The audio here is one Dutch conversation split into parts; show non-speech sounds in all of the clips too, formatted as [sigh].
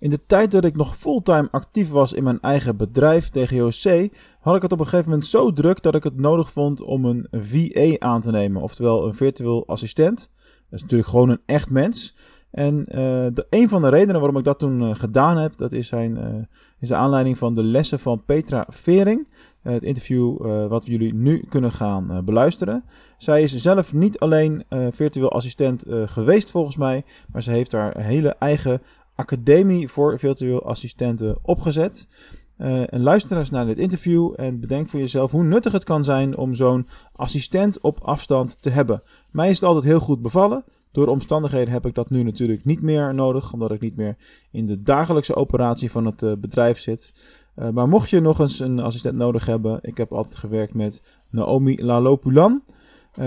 In de tijd dat ik nog fulltime actief was in mijn eigen bedrijf, TGOC, had ik het op een gegeven moment zo druk dat ik het nodig vond om een VA aan te nemen, oftewel een virtueel assistent. Dat is natuurlijk gewoon een echt mens. En uh, de, een van de redenen waarom ik dat toen uh, gedaan heb, dat is, zijn, uh, is de aanleiding van de lessen van Petra Vering. het interview wat jullie nu kunnen gaan beluisteren. Zij is zelf niet alleen virtueel assistent geweest volgens mij, maar ze heeft haar hele eigen academie voor virtueel assistenten opgezet. Uh, en luister eens naar dit interview en bedenk voor jezelf hoe nuttig het kan zijn om zo'n assistent op afstand te hebben. Mij is het altijd heel goed bevallen. Door omstandigheden heb ik dat nu natuurlijk niet meer nodig, omdat ik niet meer in de dagelijkse operatie van het uh, bedrijf zit. Uh, maar mocht je nog eens een assistent nodig hebben, ik heb altijd gewerkt met Naomi Lalopulan.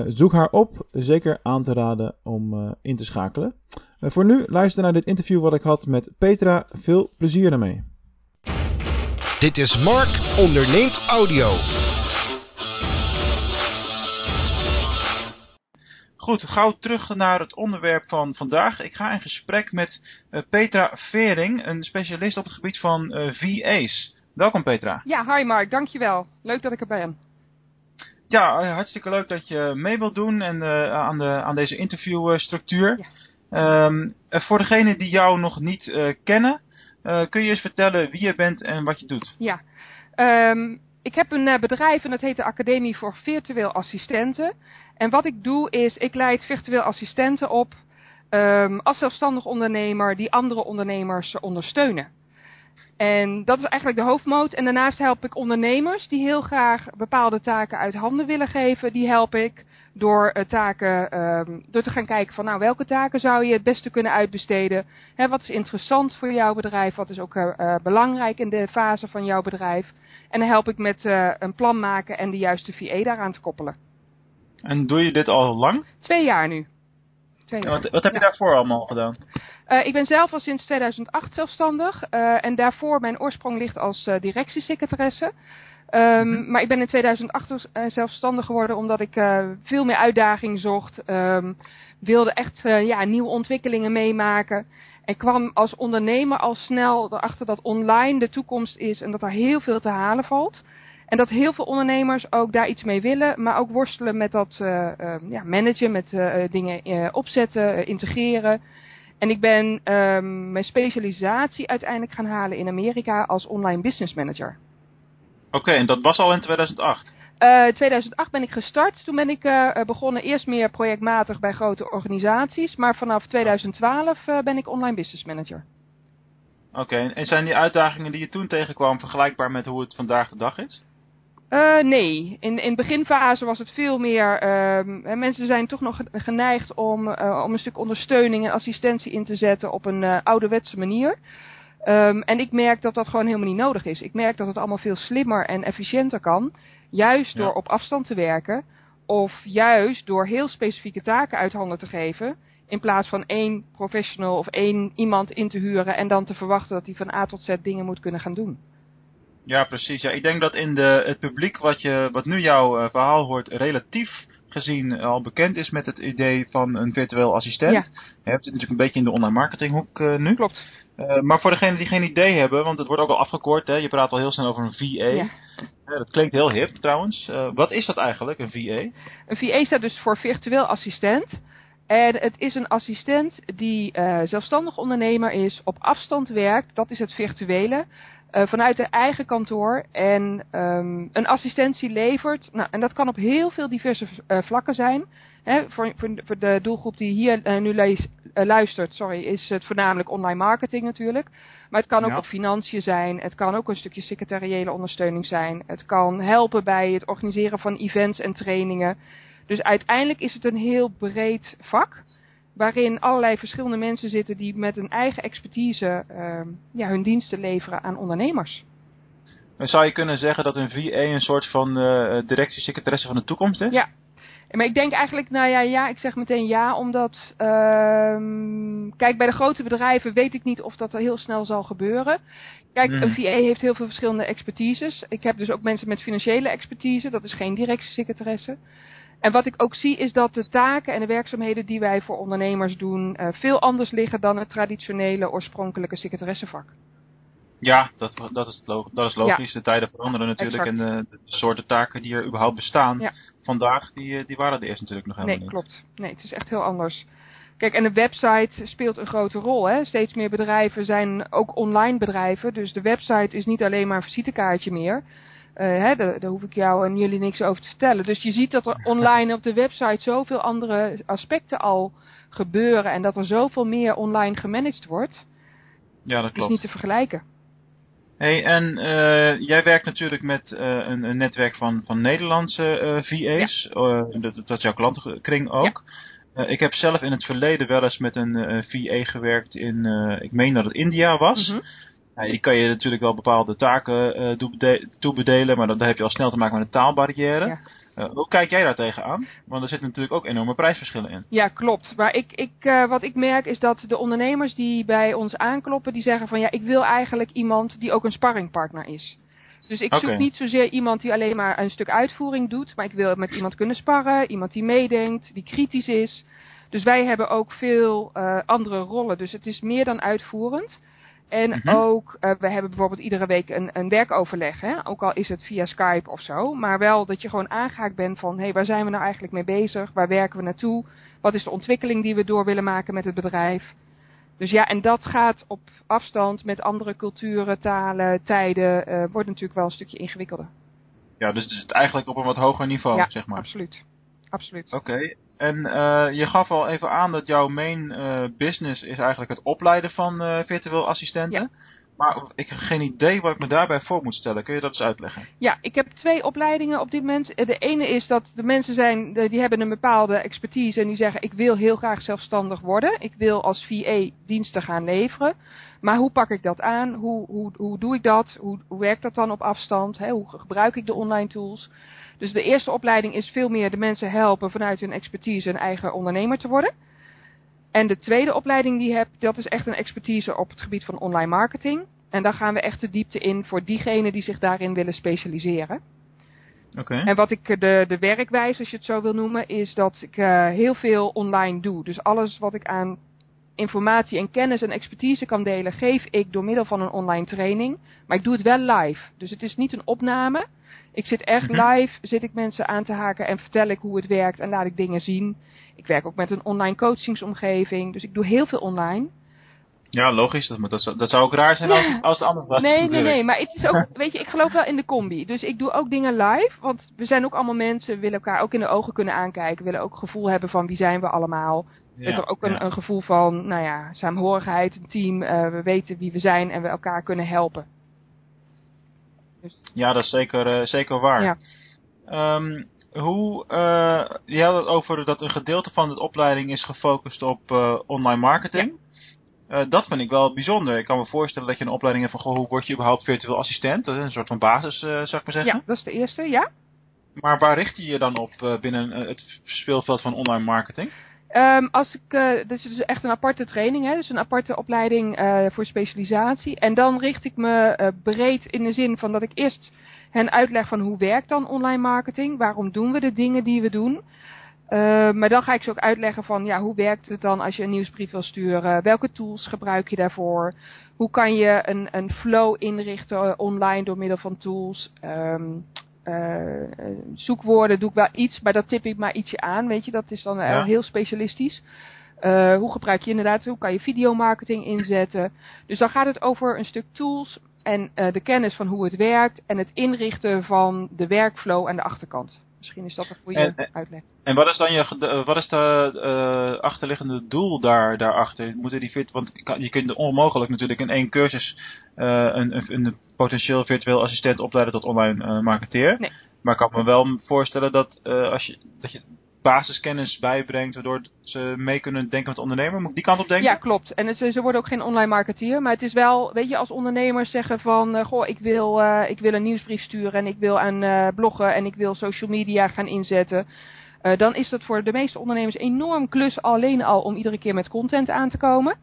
Zoek haar op, zeker aan te raden om in te schakelen. voor nu luister naar dit interview wat ik had met Petra. Veel plezier ermee. Dit is Mark onderneemt audio. Goed, gauw terug naar het onderwerp van vandaag. Ik ga in gesprek met uh, Petra Vering, een specialist op het gebied van uh, eh, VA's. Welkom Petra. Ja, hi Mark, dankjewel. Leuk dat ik er ben. Ja, uh, hartstikke leuk dat je mee wilt doen en aan, de, aan deze interviewstructuur. Ja. Um, voor degenen die jou nog niet kennen, uh, kun je eens vertellen wie je bent en wat je doet? Ja, um, ik heb een bedrijf en dat heet de Academie voor Virtueel Assistenten. En wat ik doe is, ik leid virtueel assistenten op um, als zelfstandig ondernemer die andere ondernemers ondersteunen. En dat is eigenlijk de hoofdmoot. En daarnaast help ik ondernemers die heel graag bepaalde taken uit handen willen geven. Die help ik door uh, taken, um, door te gaan kijken van nou welke taken zou je het beste kunnen uitbesteden. Hè, wat is interessant voor jouw bedrijf? Wat is ook uh, belangrijk in de fase van jouw bedrijf? En dan help ik met uh, een plan maken en de juiste VA daaraan te koppelen. En doe je dit al lang? Twee jaar nu. Twee jaar. Wat, wat, heb je daarvoor allemaal gedaan? Uh, ik ben zelf al sinds 2008 zelfstandig. Uh, en daarvoor mijn oorsprong ligt als uh, directiesecretaresse. Um, mm-hmm. Maar ik ben in 2008 zelfstandig geworden omdat ik veel meer uitdaging zocht. Um, wilde echt ja, nieuwe ontwikkelingen meemaken. En kwam als ondernemer al snel erachter dat online de toekomst is en dat er heel veel te halen valt. En dat heel veel ondernemers ook daar iets mee willen, maar ook worstelen met dat uh, uh, ja, managen, met uh, dingen opzetten, integreren. En ik ben um, mijn specialisatie uiteindelijk gaan halen in Amerika als online business manager. Oké, okay, en dat was al in 2008? Uh, 2008 ben ik gestart. Toen ben ik uh, begonnen eerst meer projectmatig bij grote organisaties. Maar vanaf 2012 uh, ben ik online business manager. Oké, okay, en zijn die uitdagingen die je toen tegenkwam vergelijkbaar met hoe het vandaag de dag is? Uh, nee, in, in beginfase was het veel meer. Uh, mensen zijn toch nog geneigd om, uh, om een stuk ondersteuning en assistentie in te zetten op een uh, ouderwetse manier. Um, en ik merk dat dat gewoon helemaal niet nodig is. Ik merk dat het allemaal veel slimmer en efficiënter kan. Juist door ja. op afstand te werken. Of juist door heel specifieke taken uit handen te geven. In plaats van één professional of één iemand in te huren en dan te verwachten dat hij van A tot Z dingen moet kunnen gaan doen. Ja, precies. Ja, ik denk dat in de, het publiek wat, je, wat nu jouw uh, verhaal hoort, relatief gezien al bekend is met het idee van een virtueel assistent. Ja. Je hebt het natuurlijk een beetje in de online marketinghoek uh, nu. Klopt. Uh, maar voor degenen die geen idee hebben, want het wordt ook al afgekort, hè, je praat al heel snel over een VA. Ja. dat klinkt heel hip trouwens. wat is dat eigenlijk, een VA? Een VA staat dus voor virtueel assistent. En het is een assistent die zelfstandig ondernemer is, op afstand werkt, dat is het virtuele, uh, vanuit de eigen kantoor en um, een assistentie levert. Nou, en dat kan op heel veel diverse uh, vlakken zijn. Hè, voor, voor, voor, de doelgroep die hier nu lees, luistert, sorry, is het voornamelijk online marketing natuurlijk. Maar het kan ook ja. op financiën zijn, het kan ook een stukje secretariële ondersteuning zijn. Het kan helpen bij het organiseren van events en trainingen. Dus uiteindelijk is het een heel breed vak. Waarin allerlei verschillende mensen zitten die met een eigen expertise uh, ja, hun diensten leveren aan ondernemers. En zou je kunnen zeggen dat een VA een soort van uh, directiesecretaresse van de toekomst is? Ja. Maar ik denk eigenlijk, nou ja, ja, ik zeg meteen ja, omdat, uh, kijk, bij de grote bedrijven weet ik niet of dat er heel snel zal gebeuren. Kijk, mm. een VA heeft heel veel verschillende expertises. Ik heb dus ook mensen met financiële expertise, dat is geen directiesecretaresse. En wat ik ook zie is dat de taken en de werkzaamheden die wij voor ondernemers doen uh, veel anders liggen dan het traditionele oorspronkelijke secretaressenvak. Ja, dat, dat, is, dat is logisch. De tijden veranderen natuurlijk exact. en de, de, soorten taken die er überhaupt bestaan ja. vandaag, die, die waren er eerst natuurlijk nog helemaal nee, niet. Nee, klopt. Nee, het is echt heel anders. Kijk, en de website speelt een grote rol. Hè? Steeds meer bedrijven zijn ook online bedrijven. Dus de website is niet alleen maar een visitekaartje meer. Uh, hè, daar, daar, hoef ik jou en jullie niks over te vertellen. Dus je ziet dat er online op de website zoveel andere aspecten al gebeuren. En dat er zoveel meer online gemanaged wordt. Ja, dat klopt. is niet te vergelijken. Hey, en uh, jij werkt natuurlijk met uh, een, een, netwerk van, van Nederlandse VA's. Ja. dat, dat is jouw klantenkring ook. Ja. ik heb zelf in het verleden wel eens met een VA gewerkt in, ik meen dat het India was. Mm -hmm. Ja, die kan je natuurlijk wel bepaalde taken uh, toebedelen, maar dan, dan heb je al snel te maken met een taalbarrière. Ja. Uh, hoe kijk jij daar tegenaan? Want er zitten natuurlijk ook enorme prijsverschillen in. Ja, klopt. Maar ik, ik, uh, wat ik merk is dat de ondernemers die bij ons aankloppen, die zeggen van ja, ik wil eigenlijk iemand die ook een sparringpartner is. Dus ik zoek okay. niet zozeer iemand die alleen maar een stuk uitvoering doet, maar ik wil met iemand kunnen sparren, iemand die meedenkt, die kritisch is. Dus wij hebben ook veel uh, andere rollen. Dus het is meer dan uitvoerend. En mm -hmm. ook, uh, we hebben bijvoorbeeld iedere week een, een werkoverleg. Hè? Ook al is het via Skype of zo. Maar wel dat je gewoon aangehaakt bent van... hé, hey, waar zijn we nou eigenlijk mee bezig? Waar werken we naartoe? Wat is de ontwikkeling die we door willen maken met het bedrijf? Dus ja, en dat gaat op afstand met andere culturen, talen, tijden... Uh, wordt natuurlijk wel een stukje ingewikkelder. Ja, dus het is eigenlijk op een wat hoger niveau, ja, zeg maar. absoluut. absoluut. Oké, okay. En uh, je gaf al even aan dat jouw main uh, business is eigenlijk het opleiden van uh, virtueel assistenten. Ja. Maar ik heb geen idee wat ik me daarbij voor moet stellen. Kun je dat eens uitleggen? Ja, ik heb twee opleidingen op dit moment. De ene is dat de mensen zijn, die hebben een bepaalde expertise en die zeggen ik wil heel graag zelfstandig worden. Ik wil als VA diensten gaan leveren. Maar hoe pak ik dat aan? Hoe, hoe, hoe doe ik dat? Hoe, hoe werkt dat dan op afstand? Hoe gebruik ik de online tools? Dus de eerste opleiding is veel meer de mensen helpen vanuit hun expertise een eigen ondernemer te worden. En de tweede opleiding die je hebt, dat is echt een expertise op het gebied van online marketing. En daar gaan we echt de diepte in voor diegenen die zich daarin willen specialiseren. Okay. En wat ik de, de werkwijze, als je het zo wil noemen, is dat ik uh, heel veel online doe. Dus alles wat ik aan informatie en kennis en expertise kan delen, geef ik door middel van een online training. Maar ik doe het wel live. Dus het is niet een opname. Ik zit echt Mhm. live, zit ik mensen aan te haken en vertel ik hoe het werkt en laat ik dingen zien. Ik werk ook met een online coachingsomgeving, dus ik doe heel veel online. Ja, logisch. Dat, dat, zou, dat zou ook raar zijn als, Ja. als het anders was. Nee, nee, nee, maar het is ook, [laughs] weet je, ik geloof wel in de combi. Dus ik doe ook dingen live, want we zijn ook allemaal mensen, we willen elkaar ook in de ogen kunnen aankijken, willen ook gevoel hebben van wie zijn we allemaal. Ja, er ook een, ja. een gevoel van, nou ja, saamhorigheid, een team, eh, we weten wie we zijn en we elkaar kunnen helpen. Dus, Ja, dat is zeker, eh, zeker waar. Ja. Ehm, hoe, eh, je had het over dat een gedeelte van de opleiding is gefocust op eh, online marketing. Dat vind ik wel bijzonder. Ik kan me voorstellen dat je een opleiding hebt van hoe word je überhaupt virtueel assistent? Dat is een soort van basis, zou ik maar zeggen. ja, dat is de eerste, ja. Maar waar richt je je dan op binnen het speelveld van online marketing? Ehm, als ik, eh dit is dus echt een aparte training, hè, dus een aparte opleiding eh, voor specialisatie. En dan richt ik me eh, breed in de zin van dat ik eerst hen uitleg van hoe werkt dan online marketing, waarom doen we de dingen die we doen. Eh, maar dan ga ik ze ook uitleggen van ja, hoe werkt het dan als je een nieuwsbrief wil sturen, welke tools gebruik je daarvoor, hoe kan je een, een flow inrichten online door middel van tools. Ehm, eh, eh, zoekwoorden doe ik wel iets, maar dat tip ik maar ietsje aan, weet je, dat is dan eh, Ja. heel specialistisch. Hoe gebruik je inderdaad, hoe kan je videomarketing inzetten. Dus dan gaat het over een stuk tools en de kennis van hoe het werkt en het inrichten van de workflow aan de achterkant. Misschien is dat een goede En- uitleg. En wat is dan je, eh, wat is de eh, achterliggende doel daar, daarachter? Moeten die vit, want je kunt onmogelijk natuurlijk in één cursus eh, een, een, een potentieel virtueel assistent opleiden tot online marketeer. Nee. Maar ik kan me wel voorstellen dat, als je, dat je basiskennis bijbrengt, waardoor ze mee kunnen denken met ondernemer. Moet ik die kant op denken? Ja, klopt. En het, ze worden ook geen online marketeer. Maar het is wel, weet je, als ondernemers zeggen van... eh, goh, ik wil, eh, ik wil een nieuwsbrief sturen en ik wil aan eh, bloggen... en ik wil social media gaan inzetten... dan is dat voor de meeste ondernemers enorm klus alleen al om iedere keer met content aan te komen.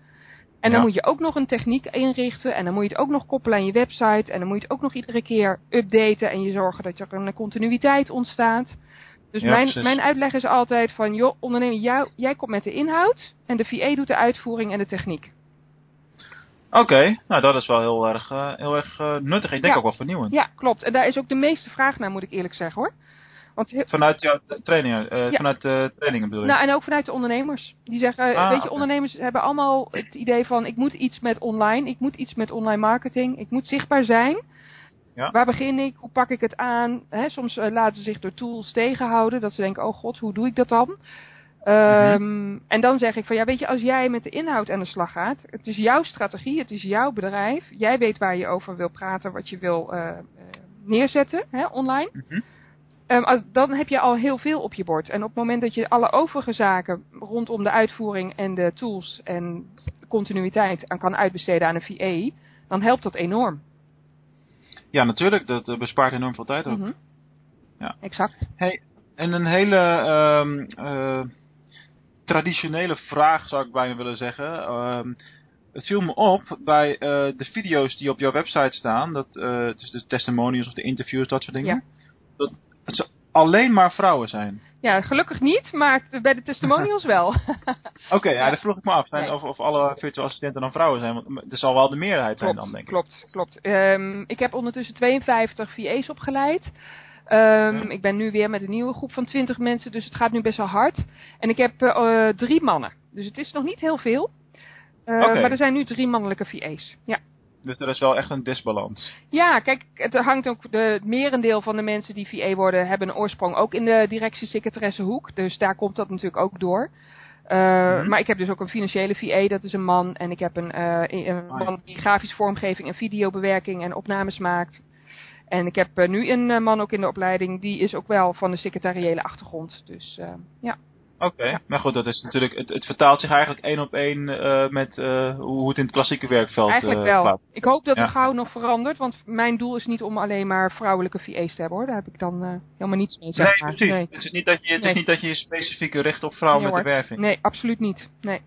En dan Ja. moet je ook nog een techniek inrichten en dan moet je het ook nog koppelen aan je website en dan moet je het ook nog iedere keer updaten en je zorgen dat er een continuïteit ontstaat. Dus Ja, mijn, mijn uitleg is altijd van, joh, ondernemer, jou, jij komt met de inhoud en de VA doet de uitvoering en de techniek. Oké, nou dat is wel heel erg, eh, heel erg eh, nuttig. Ik denk Ja. ook wel vernieuwend. Ja, klopt. En daar is ook de meeste vraag naar, moet ik eerlijk zeggen hoor. Want heel- Vanuit jouw trainingen, eh, Ja. vanuit de trainingen bedoel je? Nou, en ook vanuit de ondernemers. Die zeggen, Ah, weet je, ondernemers hebben allemaal het idee van, ik moet iets met online, ik moet iets met online marketing, ik moet zichtbaar zijn. Ja. Waar begin ik? Hoe pak ik het aan? Soms eh, laten ze zich door tools tegenhouden, dat ze denken, oh god, hoe doe ik dat dan? Ehm, En dan zeg ik van, ja, weet je, als jij met de inhoud aan de slag gaat, het is jouw strategie, het is jouw bedrijf, jij weet waar je over wil praten, wat je wil eh, eh, neerzetten, online. Mhm. Ehm, als, dan heb je al heel veel op je bord. En op het moment dat je alle overige zaken rondom de uitvoering en de tools en continuïteit aan kan uitbesteden aan een VA, dan helpt dat enorm. Ja, natuurlijk. Dat eh, bespaart enorm veel tijd ook. Mhm. Ja. Exact. En een hele ehm, eh, traditionele vraag zou ik bijna willen zeggen. Ehm, het viel me op bij eh, de video's die op jouw website staan. Dat, eh, dus de testimonials of de interviews, dat soort dingen. Ja. Dat ze alleen maar vrouwen zijn. Ja, gelukkig niet, maar bij de testimonials wel. [laughs] Oké, ja. Ja. dat vroeg ik me af. Zijn, Nee. of, of alle virtual assistenten dan vrouwen zijn. Want het zal wel de meerderheid zijn dan, denk ik. klopt, klopt. Ehm, ik heb ondertussen 52 VA's opgeleid. Ehm, Ja. Ik ben nu weer met een nieuwe groep van 20 mensen, dus het gaat nu best wel hard. En ik heb eh, drie mannen, dus het is nog niet heel veel. Eh. Maar er zijn nu drie mannelijke VA's. Ja. Dus er is wel echt een disbalans. Ja, kijk, het hangt ook. De, het merendeel van de mensen die VA worden, hebben een oorsprong ook in de directiesecretaressenhoek. Dus daar komt dat natuurlijk ook door. Eh, Mhm. Maar ik heb dus ook een financiële VA, dat is een man. En ik heb een, eh, een Ah, man die grafische vormgeving en videobewerking en opnames maakt. En ik heb eh, nu een man ook in de opleiding, die is ook wel van de secretariële achtergrond. Dus ja. Oké, maar goed, dat is natuurlijk, het, het vertaalt zich eigenlijk één op één eh, met eh, hoe het in het klassieke werkveld Eigenlijk eh, wel. gaat. Ik hoop dat Ja. het gauw nog verandert, want mijn doel is niet om alleen maar vrouwelijke VA's te hebben hoor. Daar heb ik dan helemaal niets mee. Zeg Nee, maar. precies. Nee. Het is niet dat je, het Nee. is niet dat je je specifiek richt op vrouwen Nee, met de werving. Nee, absoluut niet. Nee.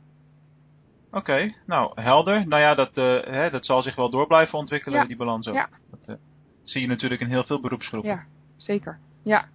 Oké, nou, helder. Nou ja, dat, hè, dat zal zich wel door blijven ontwikkelen, Ja. die balans ook. Ja. Dat zie je natuurlijk in heel veel beroepsgroepen. Ja, zeker. Ja,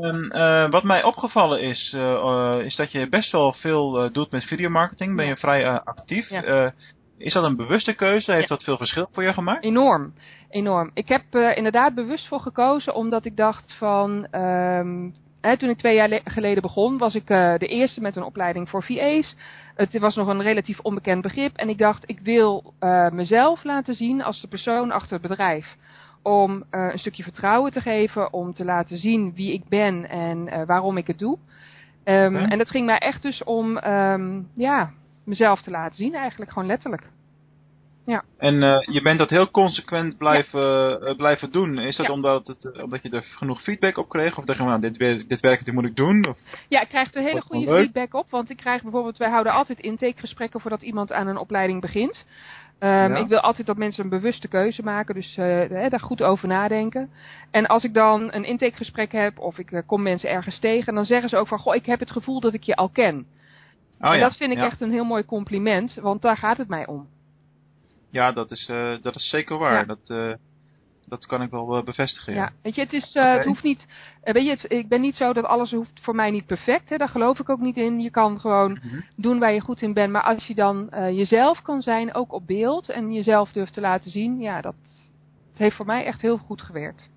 En, eh, wat mij opgevallen is, eh, eh, is dat je best wel veel doet met videomarketing. Ben je vrij actief. Ja. Is dat een bewuste keuze? Heeft Ja. dat veel verschil voor je gemaakt? enorm. Enorm. Ik heb eh, inderdaad bewust voor gekozen omdat ik dacht van... ehm, toen ik twee jaar le- geleden begon, was ik de eerste met een opleiding voor VA's. Het was nog een relatief onbekend begrip. En ik dacht, ik wil mezelf laten zien als de persoon achter het bedrijf. Om eh, een stukje vertrouwen te geven, om te laten zien wie ik ben en eh, waarom ik het doe. Ehm. En dat ging mij echt dus om ehm, ja, mezelf te laten zien, eigenlijk gewoon letterlijk. En eh, je bent dat heel consequent blijven, blijven doen. Is dat Ja. omdat, het, omdat je er genoeg feedback op kreeg? Of dacht je, nou, dit, werkt- dit werkt, dit moet ik doen? Of, Ja, ik krijg er hele goede feedback op. Want ik krijg bijvoorbeeld, wij houden altijd intakegesprekken voordat iemand aan een opleiding begint. Ehm, Ja. Ik wil altijd dat mensen een bewuste keuze maken, dus eh, hè, daar goed over nadenken. En als ik dan een intakegesprek heb of ik eh, kom mensen ergens tegen, dan zeggen ze ook van, goh, ik heb het gevoel dat ik je al ken. oh, en ja. dat vind ik ja. echt een heel mooi compliment, want daar gaat het mij om. Ja, dat is, eh, dat is zeker waar. Dat, eh, dat kan ik wel eh, bevestigen. Ja. Ja, weet je, het is, eh, het hoeft niet, eh, weet je, het- ik ben niet zo dat alles hoeft voor mij niet perfect, hè, daar geloof ik ook niet in. Je kan gewoon Mhm. doen waar je goed in bent, maar als je dan jezelf kan zijn, ook op beeld, en jezelf durft te laten zien, ja, dat, heeft voor mij echt heel goed gewerkt.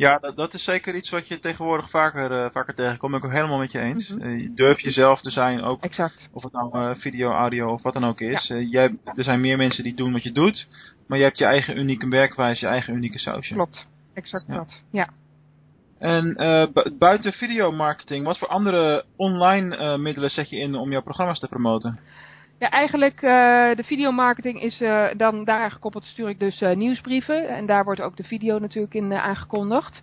Ja, dat, dat is zeker iets wat je tegenwoordig vaker, eh, vaker tegenkomt. Ben ik ook helemaal met je eens. Mhm. Eh, je durf jezelf te zijn, ook Exact. of het nou eh, video, audio of wat dan ook is. Jij, er zijn meer mensen die doen wat je doet, maar je hebt je eigen unieke werkwijze, je eigen unieke sausje. Klopt. Exact Ja. dat. Ja. En bu- buiten videomarketing, wat voor andere online middelen zet je in om jouw programma's te promoten? Ja, eigenlijk uh, de videomarketing is uh, dan daaraan gekoppeld stuur ik dus uh, nieuwsbrieven. En daar wordt ook de video natuurlijk in aangekondigd.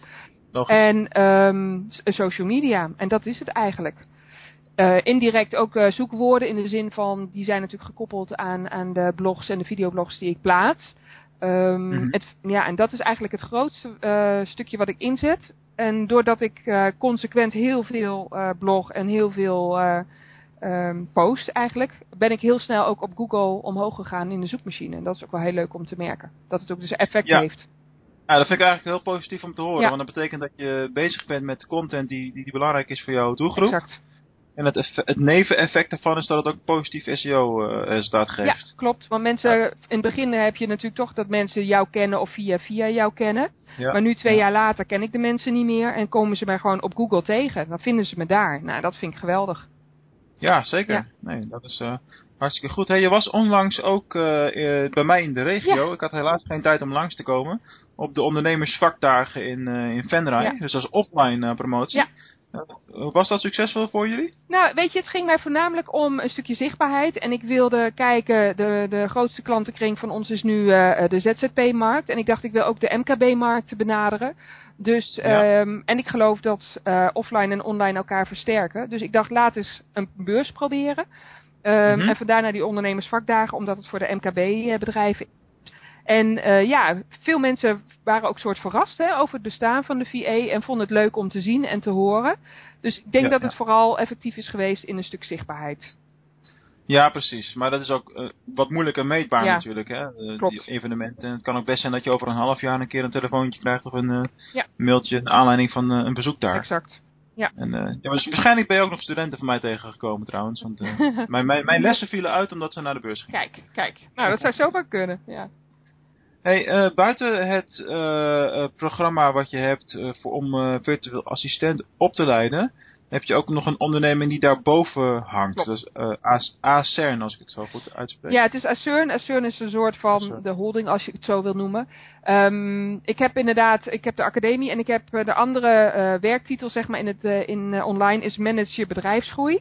En um, social media. En dat is het eigenlijk. Indirect ook zoekwoorden in de zin van, die zijn natuurlijk gekoppeld aan, aan de blogs en de videoblogs die ik plaats. Um, het, ja, en dat is eigenlijk het grootste stukje wat ik inzet. En doordat ik consequent heel veel blog en heel veel um, post eigenlijk, ben ik heel snel ook op Google omhoog gegaan in de zoekmachine. En dat is ook wel heel leuk om te merken. Dat het ook dus effect Ja. heeft. Ja, dat vind ik eigenlijk heel positief om te horen. Ja. Want dat betekent dat je bezig bent met content die, die, die belangrijk is voor jouw doelgroep. Exact. En het, het neveneffect daarvan is dat het ook positief SEO-resultaat Ja, geeft. klopt. Want mensen, in het begin heb je natuurlijk toch dat mensen jou kennen of via via jou kennen. Ja. Maar nu twee Ja. jaar later ken ik de mensen niet meer en komen ze mij gewoon op Google tegen. Dan vinden ze me daar. Nou, dat vind ik geweldig. Ja, zeker. Ja. Nee, dat is eh, hartstikke goed. Hey, je was onlangs ook eh, eh, bij mij in de regio. Ik had helaas geen tijd om langs te komen. Op de ondernemersvakdagen in, eh in Venray. Ja. Dus als offline eh, promotie. Ja. Was dat succesvol voor jullie? Nou, weet je, het ging mij voornamelijk om een stukje zichtbaarheid. En ik wilde kijken, de, de grootste klantenkring van ons is nu de ZZP-markt. En ik dacht, ik wil ook de MKB-markt benaderen. Dus, Ja. ehm, en ik geloof dat eh, offline en online elkaar versterken. Dus ik dacht, laat eens een beurs proberen. Mhm. En vandaar naar die ondernemersvakdagen, omdat het voor de MKB-bedrijven is. En eh, ja, veel mensen waren ook soort verrast hè, over het bestaan van de VA en vonden het leuk om te zien en te horen. Dus ik denk Ja, dat ja. het vooral effectief is geweest in een stuk zichtbaarheid. Ja, precies. Maar dat is ook eh, wat moeilijker meetbaar Ja. natuurlijk. Hè? Eh, Klopt. Die evenementen. Het kan ook best zijn dat je over een half jaar een keer een telefoontje krijgt of een eh, Ja. mailtje naar aanleiding van een bezoek daar. Exact. En, eh, ja, maar waarschijnlijk ben je ook nog studenten van mij tegengekomen trouwens. Want [laughs] mijn, mijn, mijn lessen vielen uit omdat ze naar de beurs gingen. Kijk, kijk. Nou, dat zou zomaar kunnen. Ja. Hey, buiten het programma wat je hebt voor, om virtueel assistent op te leiden, heb je ook nog een onderneming die daarboven hangt. Klopt. Dus eh A- ACERN, als ik het zo goed uitspreek. Ja, het is Acern. Acern is een soort van Acern. de holding, als je het zo wil noemen. Ehm, ik heb inderdaad, ik heb de academie en ik heb eh, de andere eh, werktitel, zeg maar, in het eh, in eh, online is manage je bedrijfsgroei.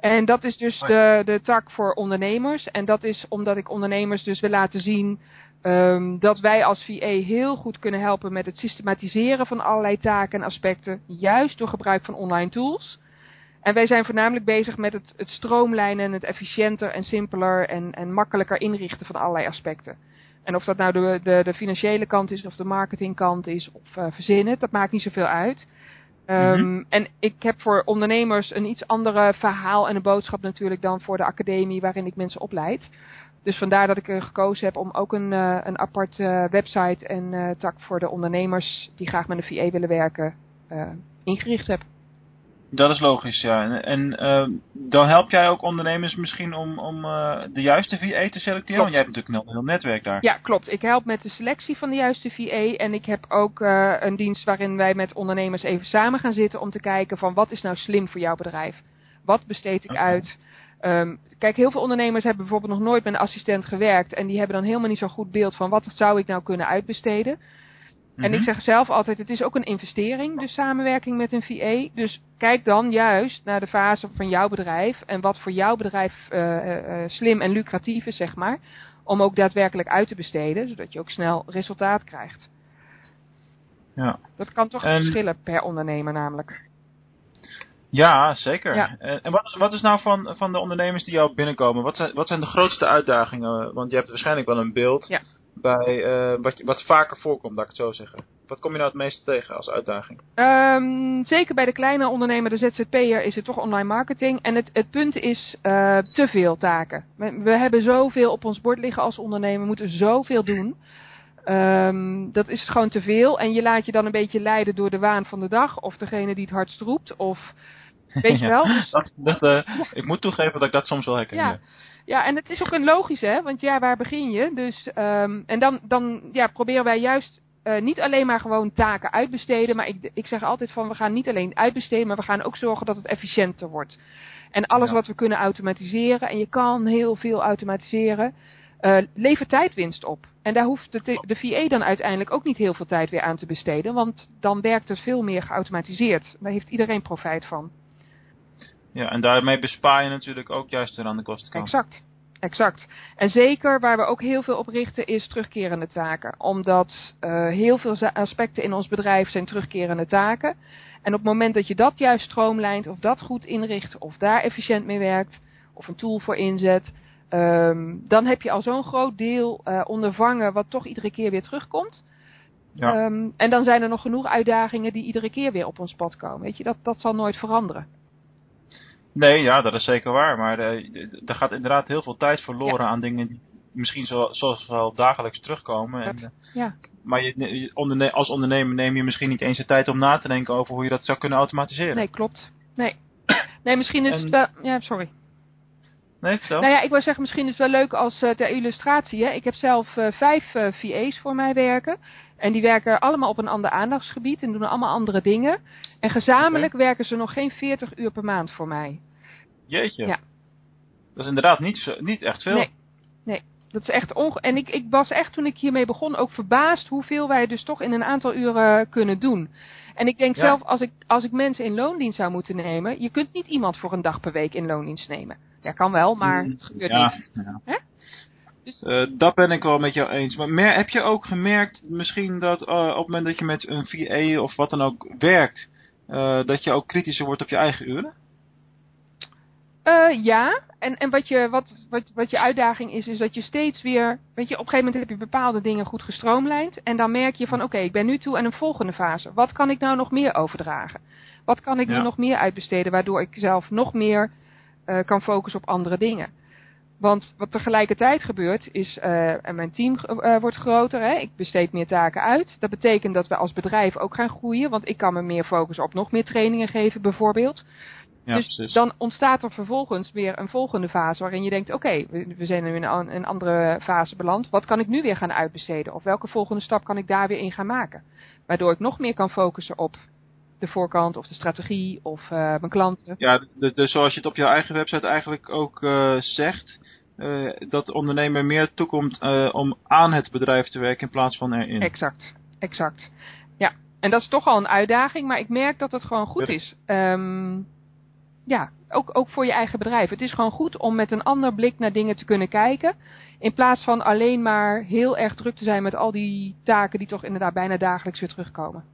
En dat is dus de, de tak voor ondernemers. En dat is omdat ik ondernemers dus wil laten zien ehm, dat wij als VA heel goed kunnen helpen met het systematiseren van allerlei taken en aspecten. Juist door gebruik van online tools. En wij zijn voornamelijk bezig met het, het stroomlijnen en het efficiënter en simpeler en, en makkelijker inrichten van allerlei aspecten. En of dat nou de, de, de financiële kant is of de marketingkant is of eh, verzinnen, dat maakt niet zoveel uit. Ehm, En ik heb voor ondernemers een iets andere verhaal en een boodschap natuurlijk dan voor de academie waarin ik mensen opleid. Dus vandaar dat ik er gekozen heb om ook een, eh, een apart eh, website en eh, tak voor de ondernemers die graag met een VA willen werken ingericht heb. Dat is logisch, ja. En, en dan help jij ook ondernemers misschien om, om de juiste VA te selecteren? Klopt. Want jij hebt natuurlijk een heel, heel netwerk daar. Ja, klopt. Ik help met de selectie van de juiste VA. En ik heb ook een dienst waarin wij met ondernemers even samen gaan zitten om te kijken van wat is nou slim voor jouw bedrijf? Wat besteed ik uit? Ehm, kijk, heel veel ondernemers hebben bijvoorbeeld nog nooit met een assistent gewerkt. En die hebben dan helemaal niet zo'n goed beeld van wat zou ik nou kunnen uitbesteden. En Mhm. ik zeg zelf altijd, het is ook een investering, de samenwerking met een VA. Dus kijk dan juist naar de fase van jouw bedrijf en wat voor jouw bedrijf eh, eh, eh, slim en lucratief is, zeg maar. Om ook daadwerkelijk uit te besteden, zodat je ook snel resultaat krijgt. Ja. Dat kan toch En- verschillen per ondernemer namelijk. Ja, zeker. Ja. En, wat, wat is nou van, van de ondernemers die jou binnenkomen? Wat zijn, wat zijn de grootste uitdagingen? Want je hebt waarschijnlijk wel een beeld Ja. bij eh, wat, wat vaker voorkomt, laat ik het zo zeggen. Wat kom je nou het meeste tegen als uitdaging? Ehm, zeker bij de kleine ondernemer, de ZZP'er, is het toch online marketing. En het, het punt is eh, te veel taken. We, we hebben zoveel op ons bord liggen als ondernemer, we moeten zoveel doen. Ehm, dat is gewoon te veel. En je laat je dan een beetje leiden door de waan van de dag. Of degene die het hardst roept. Of weet je [laughs] wel. Dus, Dat, dat, eh, ik moet toegeven dat ik dat soms wel herken. Ja. Ja. en het is ook een logisch, hè? Want ja, waar begin je? Dus, ehm, en dan, dan ja, proberen wij juist eh, niet alleen maar gewoon taken uitbesteden. Maar ik, ik zeg altijd van, we gaan niet alleen uitbesteden, maar we gaan ook zorgen dat het efficiënter wordt. En alles Ja. wat we kunnen automatiseren, en je kan heel veel automatiseren, eh, levert tijdwinst op. En daar hoeft de, de VA dan uiteindelijk ook niet heel veel tijd weer aan te besteden. Want dan werkt het veel meer geautomatiseerd. Daar heeft iedereen profijt van. Ja, en daarmee bespaar je natuurlijk ook juist weer aan de kostenkant. Exact. Exact. En zeker waar we ook heel veel op richten is terugkerende taken. Omdat eh, heel veel aspecten in ons bedrijf zijn terugkerende taken. En op het moment dat je dat juist stroomlijnt of dat goed inricht of daar efficiënt mee werkt of een tool voor inzet, ehm, dan heb je al zo'n groot deel eh, ondervangen wat toch iedere keer weer terugkomt. Ja. Ehm, en dan zijn er nog genoeg uitdagingen die iedere keer weer op ons pad komen. Weet je, dat, dat zal nooit veranderen. Nee, ja, dat is zeker waar. Maar eh, er gaat inderdaad heel veel tijd verloren aan dingen die, misschien zo, zoals wel dagelijks terugkomen. En, eh, Ja. Maar je, je onderne- als ondernemer neem je misschien niet eens de tijd om na te denken over hoe je dat zou kunnen automatiseren. Nee, klopt. Nee. Nee, misschien is En- het wel... Ja, sorry. Nee, vertel. Nou ja, ik wil zeggen, misschien is het wel leuk als eh, ter illustratie. Hè. Ik heb zelf eh, vijf eh, VA's voor mij werken. En die werken allemaal op een ander aandachtsgebied en doen allemaal andere dingen. En gezamenlijk werken ze nog geen 40 uur per maand voor mij. Jeetje. Ja. Dat is inderdaad niet, zo, niet echt veel. Nee. Nee, dat is echt onge... En ik, ik was echt toen ik hiermee begon ook verbaasd hoeveel wij dus toch in een aantal uren kunnen doen. En ik denk Ja. zelf, als ik, als ik mensen in loondienst zou moeten nemen, je kunt niet iemand voor een dag per week in loondienst nemen. Ja, kan wel, maar het gebeurt ja, niet. ja. Hè? Dus- Eh, dat ben ik wel met jou eens. Maar mer- heb je ook gemerkt misschien dat eh, op het moment dat je met een VA of wat dan ook werkt, eh, dat je ook kritischer wordt op je eigen uren? Ja, en, en wat, je, wat, wat, wat je uitdaging is, is dat je steeds weer, weet je, op een gegeven moment heb je bepaalde dingen goed gestroomlijnd. En dan merk je van, oké, ik ben nu toe aan een volgende fase. Wat kan ik nou nog meer overdragen? Wat kan ik Ja. nu nog meer uitbesteden, waardoor ik zelf nog meer eh, kan focussen op andere dingen? Want wat tegelijkertijd gebeurt is, eh, en mijn team eh, wordt groter, hè? ik besteed meer taken uit. Dat betekent dat we als bedrijf ook gaan groeien, want ik kan me meer focussen op nog meer trainingen geven bijvoorbeeld. Ja, dus precies. dan ontstaat er vervolgens weer een volgende fase waarin je denkt, oké, we, we zijn nu in een, een andere fase beland. Wat kan ik nu weer gaan uitbesteden? Of welke volgende stap kan ik daar weer in gaan maken? Waardoor ik nog meer kan focussen op de voorkant of de strategie of eh, mijn klanten. Ja, dus zoals je het op jouw eigen website eigenlijk ook eh, zegt, eh, dat de ondernemer meer toekomt om aan het bedrijf te werken in plaats van erin. Exact, exact. Ja, en dat is toch al een uitdaging, maar ik merk dat het gewoon goed Ja. is. Ehm, ja, ook, ook voor je eigen bedrijf. Het is gewoon goed om met een ander blik naar dingen te kunnen kijken. In plaats van alleen maar heel erg druk te zijn met al die taken die toch inderdaad bijna dagelijks weer terugkomen.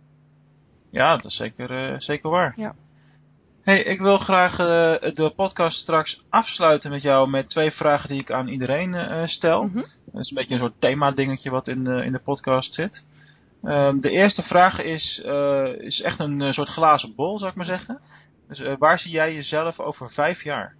Ja, dat is zeker, eh, zeker waar. Ja. Hey, ik wil graag eh, de podcast straks afsluiten met jou met twee vragen die ik aan iedereen eh, stel. Mhm. Dat is een beetje een soort thema-dingetje wat in de, in de podcast zit. Ehm, de eerste vraag is, is echt een soort glazen bol, zou ik maar zeggen. Dus waar zie jij jezelf over vijf jaar?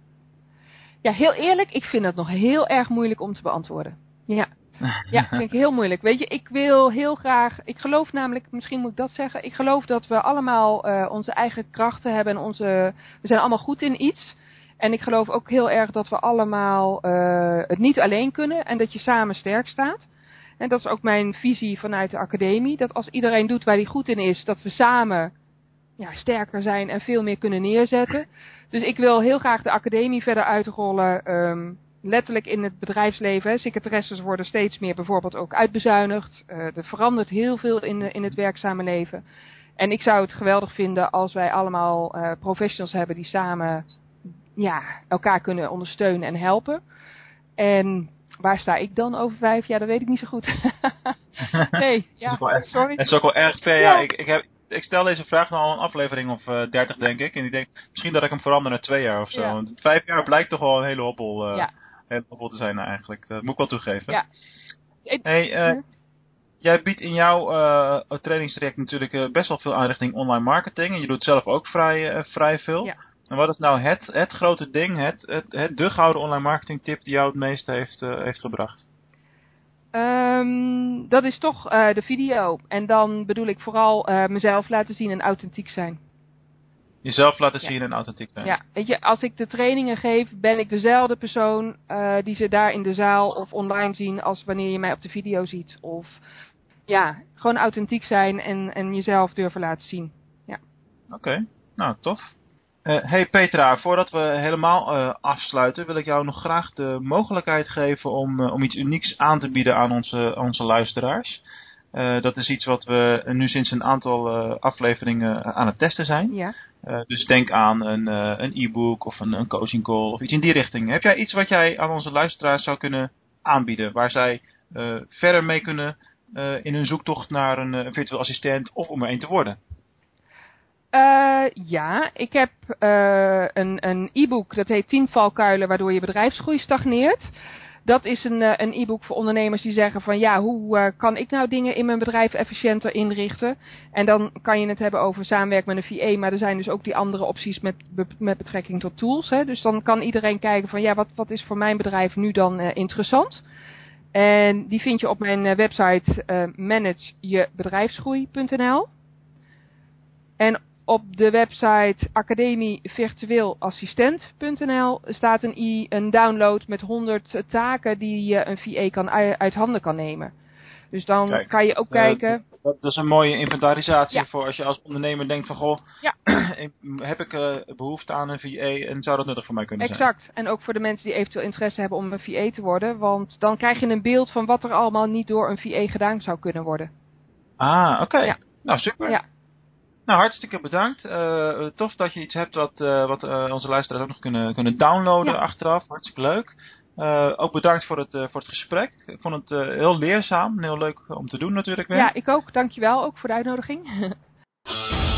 Ja, heel eerlijk, ik vind dat nog heel erg moeilijk om te beantwoorden. Ja. [laughs] Ja, vind ik heel moeilijk. Weet je, ik wil heel graag. Ik geloof namelijk, misschien moet ik dat zeggen. Ik geloof dat we allemaal eh, onze eigen krachten hebben en onze. We zijn allemaal goed in iets. En ik geloof ook heel erg dat we allemaal eh, het niet alleen kunnen en dat je samen sterk staat. En dat is ook mijn visie vanuit de academie. Dat als iedereen doet waar hij goed in is, dat we samen ja, sterker zijn en veel meer kunnen neerzetten. Dus ik wil heel graag de academie verder uitrollen. ehm, letterlijk in het bedrijfsleven. Secretaresses worden steeds meer bijvoorbeeld ook uitbezuinigd. Eh, er verandert heel veel in, de, in het werkzame leven. En ik zou het geweldig vinden als wij allemaal eh, professionals hebben die samen ja, elkaar kunnen ondersteunen en helpen. En waar sta ik dan over vijf jaar? Dat weet ik niet zo goed. [laughs] nee, ja, sorry. Het is ook wel erg ver. Ja. Ik, ik, heb, ik stel deze vraag nou al een aflevering of eh 30, denk ik. En ik denk misschien dat ik hem verander naar twee jaar of zo. Ja. Want vijf jaar blijkt toch wel een hele hobbel, eh, Ja. Hele hobbel zijn eigenlijk. Dat moet ik wel toegeven. Ja. Hey, eh. Jij biedt in jouw eh trainingstraject natuurlijk eh, best wel veel aan richting online marketing. En je doet zelf ook vrij, vrij veel. Ja. En wat is nou het, het grote ding, het, het, het de gouden online marketing tip die jou het meest heeft, heeft gebracht? Ehm, dat is toch de video. En dan bedoel ik vooral mezelf laten zien en authentiek zijn. Jezelf laten Ja. zien en authentiek zijn. Ja, weet je, als ik de trainingen geef, ben ik dezelfde persoon eh, die ze daar in de zaal of online zien als wanneer je mij op de video ziet. Of ja, gewoon authentiek zijn en, en jezelf durven laten zien. Oké, nou tof. Eh, hey Petra, voordat we helemaal eh, afsluiten, wil ik jou nog graag de mogelijkheid geven om, om iets unieks aan te bieden aan onze, onze luisteraars. Eh, dat is iets wat we nu sinds een aantal eh, afleveringen aan het testen zijn. Ja. Eh, dus denk aan een eh, een e-book of een, een coaching call of iets in die richting. Heb jij iets wat jij aan onze luisteraars zou kunnen aanbieden, waar zij eh, verder mee kunnen eh, in hun zoektocht naar een, eh, virtueel assistent of om er een te worden? Eh, ja, ik heb eh, een, een e-book dat heet 10 valkuilen waardoor je bedrijfsgroei stagneert. Dat is een, eh, een e-book voor ondernemers die zeggen van ja, hoe eh, kan ik nou dingen in mijn bedrijf efficiënter inrichten? En dan kan je het hebben over samenwerken met een VA, maar er zijn dus ook die andere opties met, met betrekking tot tools. Hè? Dus dan kan iedereen kijken van ja, wat, wat is voor mijn bedrijf nu dan eh, interessant? En die vind je op mijn website uh, managejebedrijfsgroei.nl. En op de website academievirtueelassistent.nl staat een, e een download met 100 taken die je een VA kan uit handen kan nemen. Dus dan Kijk, kan je ook eh, kijken. Dat is een mooie inventarisatie Ja. voor als je als ondernemer denkt van goh, Ja. [clears throat] heb ik eh, behoefte aan een VA en zou dat nuttig voor mij kunnen zijn? Exact. En ook voor de mensen die eventueel interesse hebben om een VA te worden. Want dan krijg je een beeld van wat er allemaal niet door een VA gedaan zou kunnen worden. Ah, oké. Ja. Nou, super. Ja. Nou, hartstikke bedankt. Eh, tof dat je iets hebt wat, eh, wat eh, onze luisteraars ook nog kunnen, kunnen downloaden Ja. achteraf. Hartstikke leuk. Ook bedankt voor het, voor het gesprek. Ik vond het heel leerzaam en heel leuk om te doen natuurlijk weer. Ja, ik ook. Dankjewel ook voor de uitnodiging. [laughs]